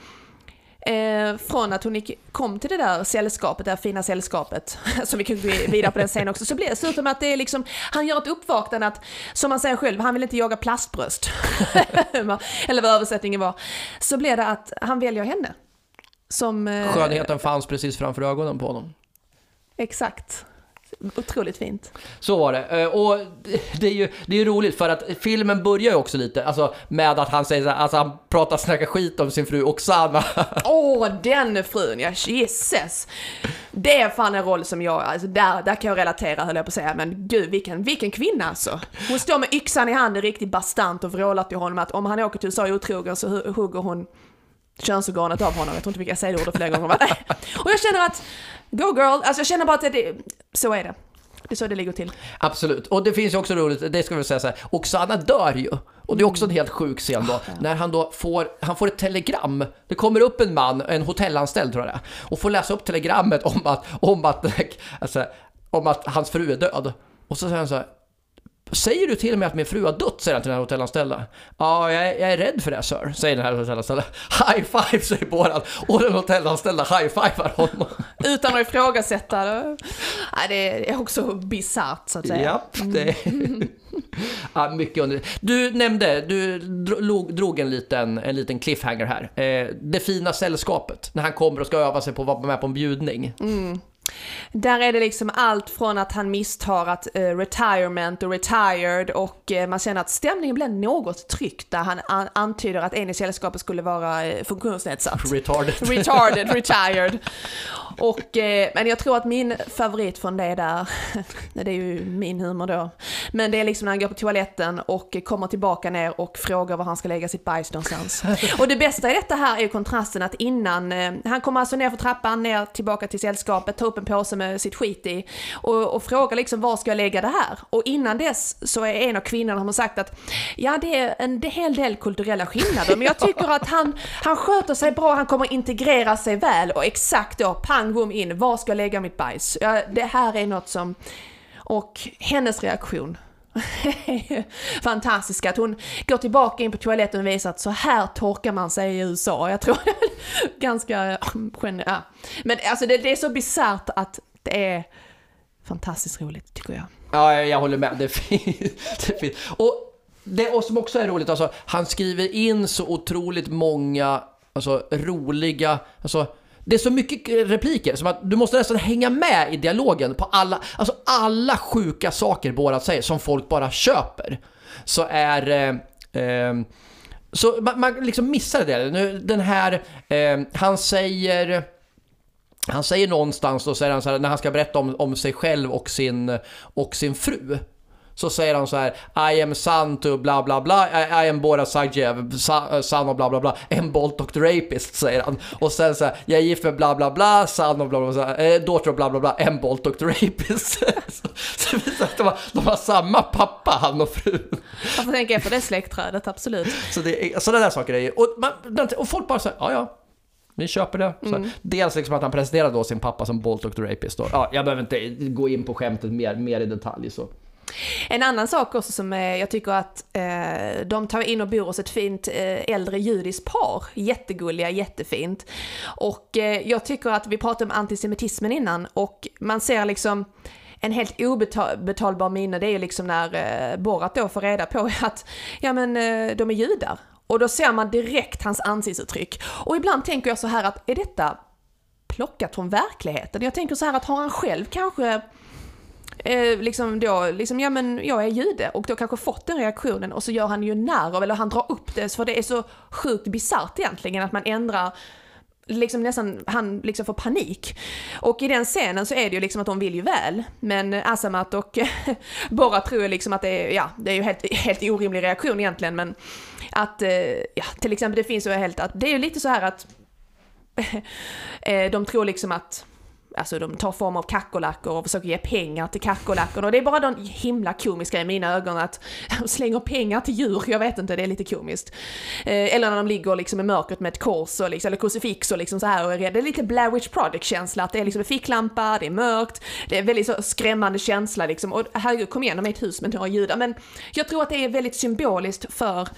Eh, från att hon gick, kom till det där sällskapet, det där fina sällskapet, <laughs> som vi kan gå vidare på den scenen också, så blir det med att det är liksom, han gör ett uppvaknande att, som han säger själv, han vill inte jaga plastbröst. <laughs> Eller vad översättningen var. Så blir det att han väljer henne. Som... Eh, Skönheten fanns precis framför ögonen på honom. Exakt. Otroligt fint. Så var det. Eh, Och det är ju det är roligt för att filmen börjar ju också lite alltså, med att han säger så här, alltså han pratar snacka skit om sin fru Oksana. <laughs> Åh, den frun, ja gisses! Det är fan en roll som jag, alltså där, där kan jag relatera höll jag på att säga, men gud vilken, vilken kvinna alltså. Hon står med yxan i handen riktigt bastant och vrålar till honom att om han åker till USA otrogen så hu- hugger hon könsorganet av honom. Jag tror inte vi kan säga det ordet flera gånger. <laughs> Och jag känner att, go girl, alltså jag känner bara att det, det, så är det. Det är så det ligger till. Absolut. Och det finns ju också roligt, det ska vi säga så här, Oksana dör ju. Och det är också en helt sjuk scen då, när han då får, han får ett telegram. Det kommer upp en man, en hotellanställd tror jag det är, och får läsa upp telegrammet om att, om att, <laughs> alltså, om att hans fru är död. Och så säger han så här, Säger du till mig att min fru har dött? Säger han till den här hotellanställda. Ja, jag är, jag är rädd för det sir, säger den här hotellanställda. High five, säger båda. Och den hotellanställda high-fivar honom. Utan att ifrågasätta det. Nej, det är också bisarrt så att säga. Ja, det ja, mycket under. Du nämnde, du drog, en, liten, en liten cliffhanger här. Eh, det fina sällskapet, när han kommer och ska öva sig på att vara med på en bjudning. Där är det liksom allt från att han misstar att eh, retirement och retired och eh, man känner att stämningen blir något tryckt där han an- antyder att en i sällskapet skulle vara eh, funktionsnedsatt. Retarded. <laughs> Retarded, retired. Och, eh, men jag tror att min favorit från det där, <laughs> det är ju min humor då, men det är liksom när han går på toaletten och kommer tillbaka ner och frågar var han ska lägga sitt bajs någonstans. <laughs> Och det bästa i detta här är kontrasten att innan, eh, han kommer alltså ner för trappan, ner tillbaka till sällskapet, tar upp en påse med sitt skit i och, och frågar liksom var ska jag lägga det här? Och innan dess så är en av kvinnorna som har sagt att ja det är en hel del kulturella skillnader men jag tycker att han, han sköter sig bra, han kommer integrera sig väl och exakt då, pang bom in, var ska jag lägga mitt bajs? Ja, det här är något som... Och hennes reaktion <laughs> fantastiska. Att hon går tillbaka in på toaletten och visar att så här torkar man sig i USA. Jag tror <laughs> ganska... generellt. Ja. Men alltså det, det är så bisarrt att det är fantastiskt roligt tycker jag. Ja, jag, jag håller med. Det är fint. <laughs> Det är fint. Och det och som också är roligt, alltså, han skriver in så otroligt många alltså, roliga, alltså, det är så mycket repliker, som att du måste nästan hänga med i dialogen på alla, alltså alla sjuka saker Borat säger som folk bara köper. Så är... Eh, eh, så man, man liksom missar det. Nu, den här, eh, han säger... Han säger någonstans då, säger han så här, när han ska berätta om, om sig själv och sin, och sin fru. Så säger han så här, I am son to bla bla bla, I, I am Borat Sajev, son, son och bla bla bla, en Bolt och Rapist säger han. Och sen så här, jag är gift med bla bla bla, son och bla bla bla, eh, daughter och bla bla bla, en Bolt och Rapist. <laughs> så, så visar att de har, de har samma pappa, han och frun. Jag får tänka efter det släktträdet, absolut. Så det är, sådana där saker är ju, och, man, och folk bara säger, ja ja. Vi köper det. Så, Dels liksom att han presenterade då sin pappa som Bolt och Rapist. Och, ja, jag behöver inte gå in på skämtet mer, mer i detalj. Så. En annan sak också som eh, jag tycker att eh, de tar in och bor hos ett fint eh, äldre judiskt par. Jättegulliga, jättefint. Och eh, jag tycker att vi pratade om antisemitismen innan och man ser liksom en helt obetalbar minne, det är ju liksom när eh, Borat då får reda på <laughs> att ja men eh, de är judar. Och då ser man direkt hans ansiktsuttryck. Och ibland tänker jag så här att är detta plockat från verkligheten? Jag tänker så här att har han själv kanske eh, liksom då, liksom, ja men jag är jude och då kanske fått den reaktionen och så gör han ju narr av, eller han drar upp det för det är så sjukt bisarrt egentligen att man ändrar liksom nästan, han liksom får panik. Och i den scenen så är det ju liksom att de vill ju väl, men Asamat och <laughs> Bora tror ju liksom att det är, ja, det är ju helt, helt orimlig reaktion egentligen, men att, eh, ja, till exempel det finns ju helt att, det är ju lite så här att <laughs> eh, de tror liksom att Alltså de tar form av kackerlackor och försöker ge pengar till kackerlackorna och det är bara de himla komiska i mina ögon att <laughs> de slänger pengar till djur, jag vet inte, det är lite komiskt. Eh, eller när de ligger liksom i mörkret med ett kors och liksom, eller krucifix och liksom så här och är rädda. Det är lite Blair Witch Project-känsla, att det är liksom en ficklampa, det är mörkt, det är väldigt så skrämmande känsla liksom. Och herregud, kom igen, de är ett hus med några judar. Men jag tror att det är väldigt symboliskt för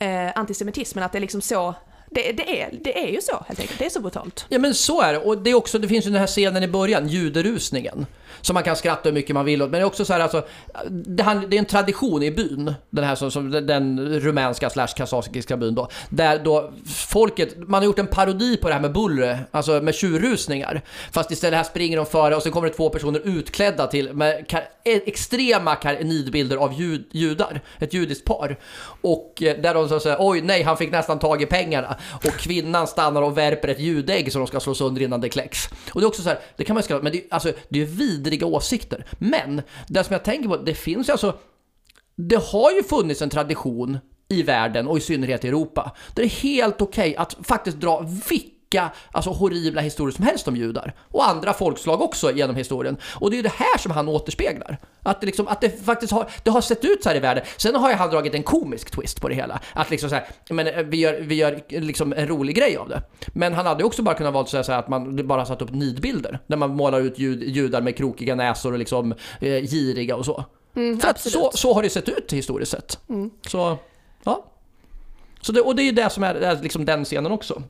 eh, antisemitismen, att det är liksom så det, det, är, det är ju så helt enkelt, det är så brutalt. Ja men så är det. Och det, är också, det finns ju den här scenen i början, juderusningen. Som man kan skratta hur mycket man vill åt. Men det är också så här alltså, det, det är en tradition i byn. Den här som, som den rumänska slash kazakiska byn då. Där då folket, man har gjort en parodi på det här med bullre, alltså med tjurrusningar. Fast istället här springer de före och så kommer det två personer utklädda till med kar, e-, extrema kar- nidbilder av jud, judar. Ett judiskt par. Och eh, där de så säger oj nej han fick nästan tag i pengarna. Och kvinnan stannar och värper ett ljudägg som de ska slå sönder innan det kläcks. Och det är också så här, det kan man ju skriva, men det, är- alltså, det är vidriga åsikter. Men det som jag tänker på, det finns ju alltså det har ju funnits en tradition i världen och i synnerhet i Europa där det är helt okej att faktiskt dra vilka alltså horribla historier som helst om judar och andra folkslag också genom historien. Och det är det här som han återspeglar. Att det, liksom, att det faktiskt har, det har sett ut så här i världen. Sen har ju han dragit en komisk twist på det hela. Att liksom så här, men vi gör, vi gör liksom en rolig grej av det. Men han hade också bara kunnat valt att säga så här att man bara satt upp nidbilder. Där man målar ut jud, judar med krokiga näsor och liksom eh, giriga och så. För att så, så har det sett ut historiskt sett. Så, ja. Så det, och det är ju det som är, är liksom den scenen också.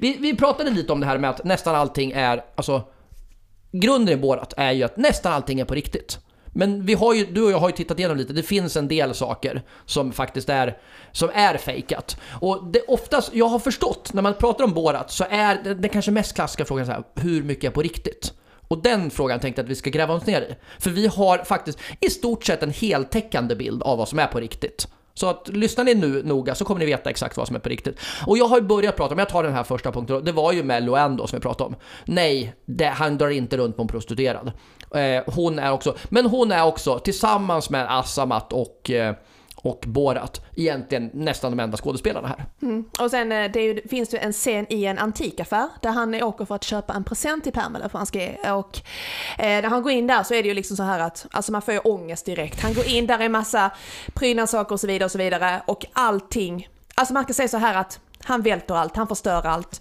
Vi, vi pratade lite om det här med att nästan allting är, alltså grunden i Borat är ju att nästan allting är på riktigt. Men vi har ju, du och jag har ju tittat igenom lite, det finns en del saker som faktiskt är, som är fejkat. Och det oftast, jag har förstått, när man pratar om Borat så är det, det kanske mest klassiska frågan så här, hur mycket är på riktigt? Och den frågan tänkte jag att vi ska gräva oss ner i. För vi har faktiskt i stort sett en heltäckande bild av vad som är på riktigt. Så att lyssnar ni nu noga så kommer ni veta exakt vad som är på riktigt. Och jag har ju börjat prata om, jag tar den här första punkten, då, det var ju Mello ändå som vi pratade om. Nej, det, han drar inte runt på en prostituerad. Eh, hon är också, men hon är också tillsammans med Assamat och, eh, och Borat egentligen nästan de enda skådespelarna här. Mm. Och sen eh, det ju, finns det ju en scen i en antikaffär där han åker för att köpa en present till Pamela för han ska ge. Och eh, när han går in där så är det ju liksom så här att, alltså man får ju ångest direkt. Han går in, där är massa prydnadssaker och så vidare och så vidare och allting, alltså man kan säga så här att han välter allt, han förstör allt.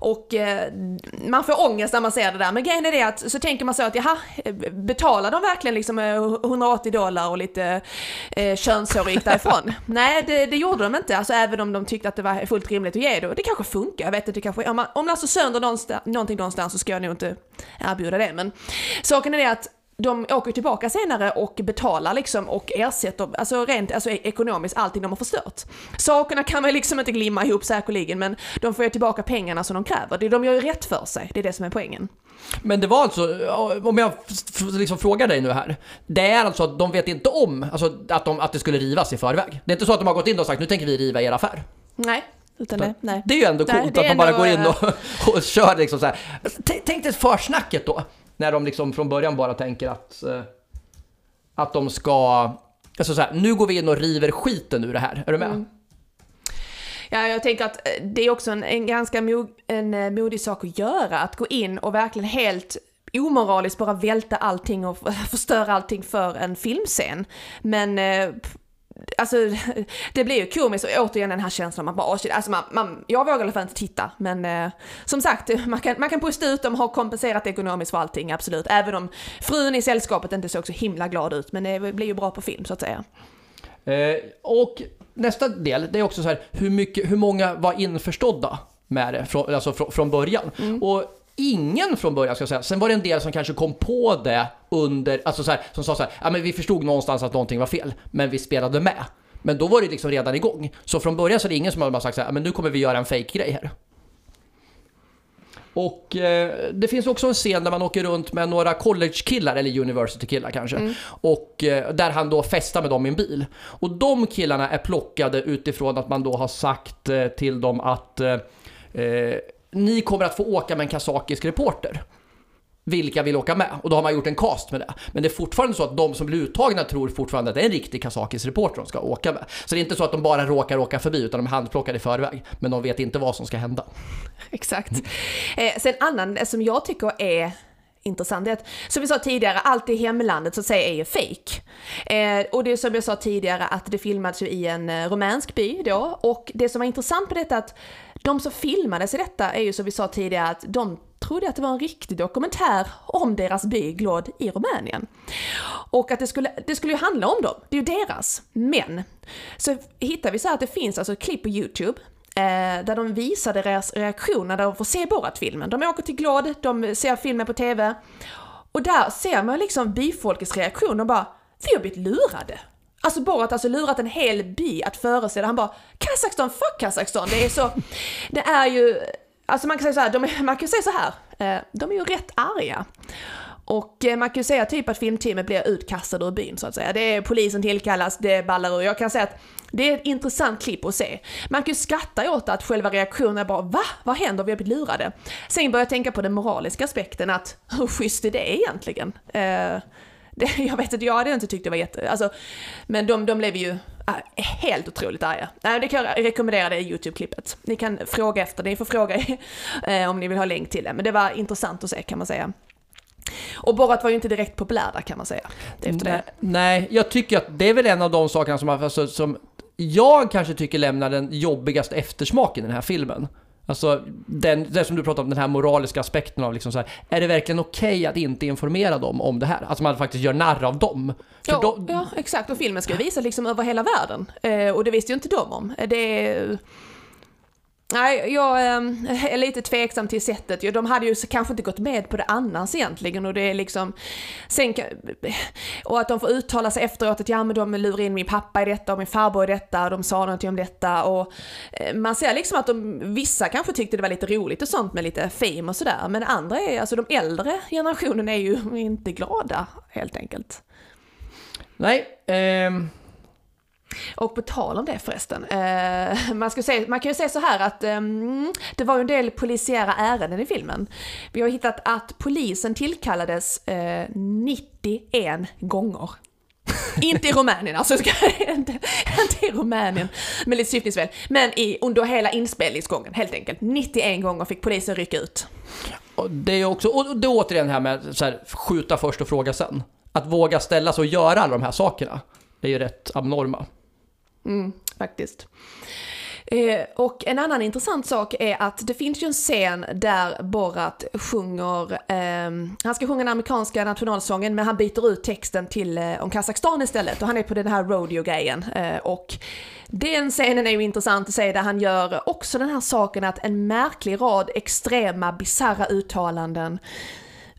Och eh, man får ångest när man ser det där. Men grejen är det att så tänker man så att jaha, eh, betalar de verkligen liksom eh, 180 dollar och lite eh, könshår och gick därifrån? <laughs> Nej, det, det gjorde de inte. Alltså även om de tyckte att det var fullt rimligt att ge det. Det kanske funkar, jag vet inte, kanske, om, man, om det alltså sönder någonstans, någonting någonstans så ska jag nog inte erbjuda det. Men saken är det att de åker tillbaka senare och betalar liksom och ersätter, alltså rent alltså ekonomiskt, allting de har förstört. Sakerna kan man liksom inte glimma ihop säkerligen, men de får ju tillbaka pengarna som de kräver. Det- De gör ju rätt för sig, det är det som är poängen. Men det var alltså, om jag liksom frågar dig nu här. Det är alltså att de vet inte om alltså, att, de, att det skulle rivas i förväg. Det är inte så att de har gått in och sagt nu tänker vi riva er affär. Nej, det, nej. Det är ju ändå Nej, coolt det att man bara går in eh, och, <laughs> och kör liksom så här. Tänk, tänk dig försnacket då. När de liksom från början bara tänker att, eh, att de ska... Alltså så här, nu går vi in och river skiten ur det här. Är du med? Mm. Ja, jag tänker att eh, det är också en, en ganska mo, en eh, modig sak att göra, att gå in och verkligen helt omoraliskt bara välta allting och <laughs> förstöra allting för en filmscen. Men eh, Alltså <laughs> det blir ju komiskt och återigen den här känslan man bara, shit, alltså man, man, jag vågar i alla fall inte titta men eh, som sagt <laughs> man kan, man kan pusta ut dem, har kompenserat ekonomiskt för allting absolut. Även om frun i sällskapet inte såg så himla glad ut men det blir ju bra på film så att säga. Eh, och nästa del, det är också så här, hur, mycket, hur många var införstådda med det från, alltså från, från början? Och ingen från början ska jag säga. Sen var det en del som kanske kom på det under, alltså så här, som sa så här, ja men vi förstod någonstans att någonting var fel, men vi spelade med. Men då var det liksom redan igång. Så från början så är det ingen som har bara sagt så här, men nu kommer vi göra en fake-grej här. Och eh, det finns också en scen där man åker runt med några college-killar, eller university-killar kanske. Och eh, där han då festar med dem i en bil. Och de killarna är plockade utifrån att man då har sagt eh, till dem att eh, eh, ni kommer att få åka med en kazakisk reporter. Vilka vill åka med? Och då har man gjort en cast med det. Men det är fortfarande så att de som blir uttagna tror fortfarande att det är en riktig kazakisk reporter de ska åka med. Så det är inte så att de bara råkar åka förbi utan de är handplockade i förväg. Men de vet inte vad som ska hända. <laughs> Exakt. Eh, sen annan som jag tycker är intressant är att, som vi sa tidigare, allt i hemlandet så att säga är ju fake. Eh, och det är som jag sa tidigare att det filmades ju i en romansk rumänsk by då. Och det som var intressant på detta är att de som filmades i detta är ju som vi sa tidigare att de trodde att det var en riktig dokumentär om deras by Glod i Rumänien. Och att det skulle, det skulle ju handla om dem, det är ju deras. Men så hittar vi så här att det finns alltså klipp på YouTube Eh, där de visade deras reaktioner när de får se Borat-filmen. De åker till Glad, de ser filmen på TV och där ser man liksom byfolkets reaktion. De bara, vi har blivit lurade. Alltså Borat alltså lurat en hel by att föreställa. Han bara, Kazakstan, fuck Kazakstan. Det är så, det är ju, alltså man kan säga så här, de, man kan säga så här, eh, de är ju rätt arga. Och eh, man kan ju säga typ att filmteamet blir utkastade ur byn så att säga. Det är polisen tillkallas, det ballar ur. Jag kan säga att det är ett intressant klipp att se. Man kan ju skratta åt att själva reaktionen är bara va? Vad händer? Vi har blivit lurade. Sen börjar jag tänka på den moraliska aspekten att hur schysst är det egentligen? Eh, det, <laughs> jag vet inte, jag hade inte tyckt det var jätte... Alltså, men de, de blev ju äh, helt otroligt arga. Äh, det kan jag rekommendera det YouTube-klippet. Ni kan fråga efter, ni får fråga <laughs> eh, om ni vill ha länk till det. Men det var intressant att se kan man säga. Och Borat var ju inte direkt populär där kan man säga. Efter nej, det. nej, jag tycker att det är väl en av de sakerna som, alltså, som jag kanske tycker lämnar den jobbigaste eftersmaken i den här filmen. Alltså, den, det som du pratade om, den här moraliska aspekten av liksom så här, är det verkligen okej att inte informera dem om det här? Alltså man faktiskt gör narr av dem. För Ja, de, ja, exakt. Och filmen ska ju visa liksom över hela världen. Eh, och det visste ju inte de om. Det är... Nej, jag ehm, <laughs> är lite tveksam till sättet. De hade ju kanske inte gått med på det annars egentligen och det är liksom... Sen, och att de får uttala sig efteråt att ja men de lurar in min pappa i detta och min farbror i detta och de sa någonting om detta och eh, man ser liksom att de, vissa kanske tyckte det var lite roligt och sånt med lite fame och sådär men andra är, alltså de äldre generationen är ju <laughs> inte glada helt enkelt. nej, ehm, och på tal om det förresten, eh, man, ska säga, man kan ju säga så här att eh, det var ju en del polisiära ärenden i filmen. Vi har hittat att polisen tillkallades eh, 91 gånger. <laughs> inte i Rumänien, alltså ska, <laughs> inte, inte i Rumänien, men lite syftningsfel. Men i, under hela inspelningsgången helt enkelt. 91 gånger fick polisen rycka ut. och det är också, och det är återigen det här med så här, skjuta först och fråga sen. Att våga ställa sig och göra alla de här sakerna. Det är ju rätt abnorma. Mm, faktiskt. Eh, och en annan intressant sak är att det finns ju en scen där Borat sjunger, eh, han ska sjunga den amerikanska nationalsången men han byter ut texten till eh, om Kazakstan istället och han är på den här rodeo-grejen. Eh, och den scenen är ju intressant att se där han gör också den här saken att en märklig rad extrema, bisarra uttalanden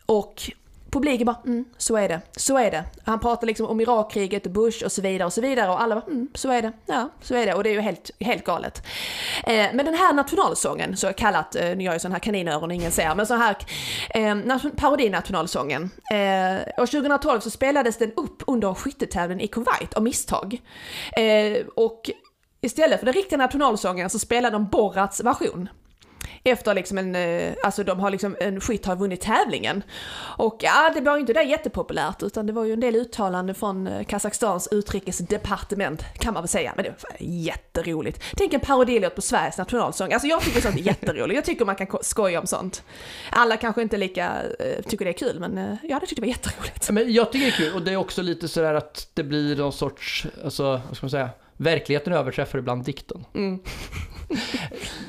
och publiken bara mm, så är det, så är det. Han pratar liksom om Irakkriget, Bush och så vidare och så vidare och alla bara mm, så är det, ja så är det och det är ju helt, helt galet. Eh, men den här nationalsången, så kallat, eh, nu gör jag sån här kaninöron ingen ser, men så här eh, parodinationalsången. Eh, år 2012 så spelades den upp under skyttetävlingen i Kuwait av misstag. Eh, och istället för den riktiga nationalsången så spelade de Borats version. Efter liksom en, eh, alltså de har liksom, en skytt har vunnit tävlingen. Och ja, det var ju inte det jättepopulärt utan det var ju en del uttalanden från eh, Kazakstans utrikesdepartement kan man väl säga. Men det var jätteroligt. Tänk en parodilåt på Sveriges nationalsång. Alltså jag tycker sånt är jätteroligt. Jag tycker man kan skoja om sånt. Alla kanske inte lika eh, tycker det är kul men jag hade tyckt det var jätteroligt. Men jag tycker det är kul och det är också lite sådär att det blir någon sorts, alltså, vad ska man säga, verkligheten överträffar ibland dikten. Mm. <laughs>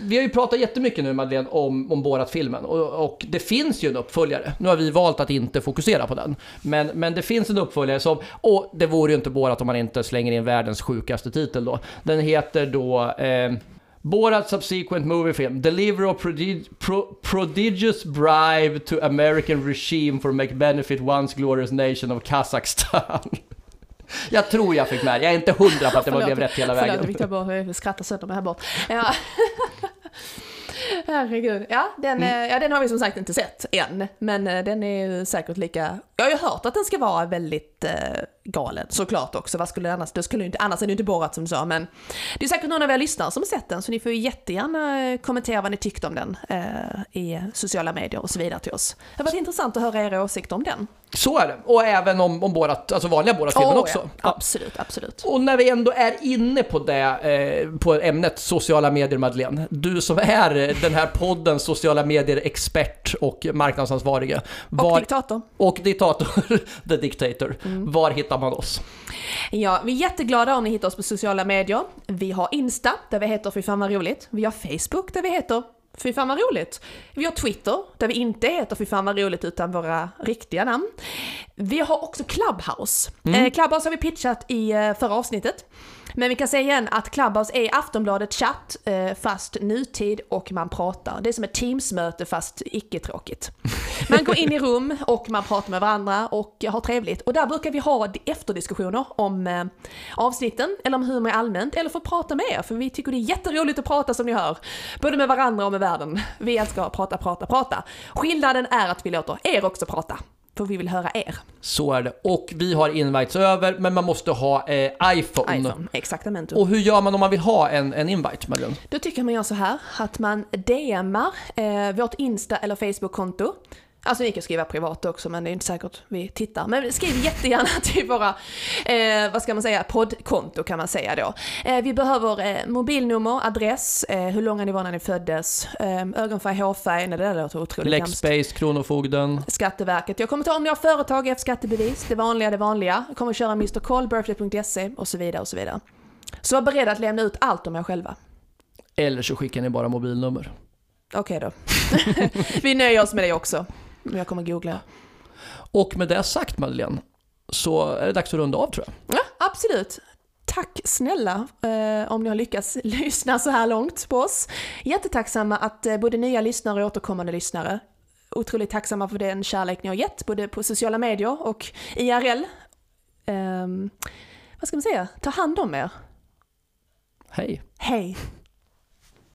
Vi har ju pratat jättemycket nu Madeleine om, om Borat-filmen och, och det finns ju en uppföljare. Nu har vi valt att inte fokusera på den. Men, men det finns en uppföljare som, och det vore ju inte Borat om man inte slänger in världens sjukaste titel då. Den heter då eh, Borat subsequent movie film, Deliver of prodig pro prodigious bribe to American regime for make benefit once glorious nation of Kazakstan. <laughs> Jag tror jag fick med Jag är inte hundra på att det blev rätt hela Förlåt, vägen. Victor Borg skrattar sönder mig här bort. Ja. <laughs> Herregud. Ja den, Mm. eh, ja, den har vi som sagt inte sett än. Men eh, den är ju säkert lika... Jag har ju hört att den ska vara väldigt eh, galen såklart också. Vad skulle det annars... Det skulle annars är det ju inte Borat som du sa. Men det är säkert någon av er lyssnare som har sett den. Så ni får ju jättegärna eh, kommentera vad ni tyckte om den eh, i sociala medier och så vidare till oss. Det har varit intressant att höra era åsikter om den. Så är det. Och även om, om Borat, alltså vanliga Borat-filmen Åh, också. Ja, Ja. absolut, absolut. Och när vi ändå är inne på det, eh, på ämnet sociala medier Madeleine. Du som är eh, den här poddens sociala medier-expert och marknadsansvarige. Och Var, diktator. och diktator, <laughs> the dictator. Mm. Var hittar man oss? Ja, vi är jätteglada om ni hittar oss på sociala medier. Vi har Insta, där vi heter Fy fan vad roligt. Vi har Facebook, där vi heter Fy fan vad roligt. Vi har Twitter, där vi inte heter Fy fan vad roligt, utan våra riktiga namn. Vi har också Clubhouse. Eh, Clubhouse har vi pitchat i eh, förra avsnittet. Men vi kan säga igen att Clubhouse är Aftonbladet chatt eh, fast nutid och man pratar. Det är som ett Teams-möte fast icke-tråkigt. Man går in i rum och man pratar med varandra och har trevligt. Och där brukar vi ha efterdiskussioner om eh, avsnitten eller om humor allmänt eller för att prata med er för vi tycker det är jätteroligt att prata som ni hör. Både med varandra och med världen. Vi älskar att prata, prata, prata. Skillnaden är att vi låter er också prata. För vi vill höra er. Så är det. Och vi har invites över, men man måste ha eh, iPhone. iPhone, exaktamente. Och hur gör man om man vill ha en, en invite, Madeleine? Då tycker man gör så här, att man DMar eh, vårt Insta eller Facebook-konto. Alltså ni kan skriva privat också men det är inte säkert vi tittar. Men skriv jättegärna <laughs> till våra, eh, vad ska man säga, poddkonto kan man säga då. Eh, vi behöver eh, mobilnummer, adress, eh, hur långa ni var när ni föddes, eh, ögonfärg, hårfärg, nej det där låter otroligt hemskt. Lexbase, Kronofogden. Skatteverket. Jag kommer ta om ni har företag, F-skattebevis, det vanliga, det vanliga. Jag kommer köra Mr. Call, birthday.se och så vidare och så vidare. Så var beredda att lämna ut allt om er själva. Eller så skickar ni bara mobilnummer. Okej då. <laughs> vi nöjer oss med det också. Men jag kommer googla. Och med det sagt Madeleine, så är det dags att runda av tror jag. Ja, absolut. Tack snälla eh, om ni har lyckats <laughs> lyssna så här långt på oss. Jättetacksamma att eh, både nya lyssnare och återkommande lyssnare otroligt tacksamma för den kärlek ni har gett, både på sociala medier och IRL. Eh, vad ska man säga? Ta hand om er. Hej. Hej.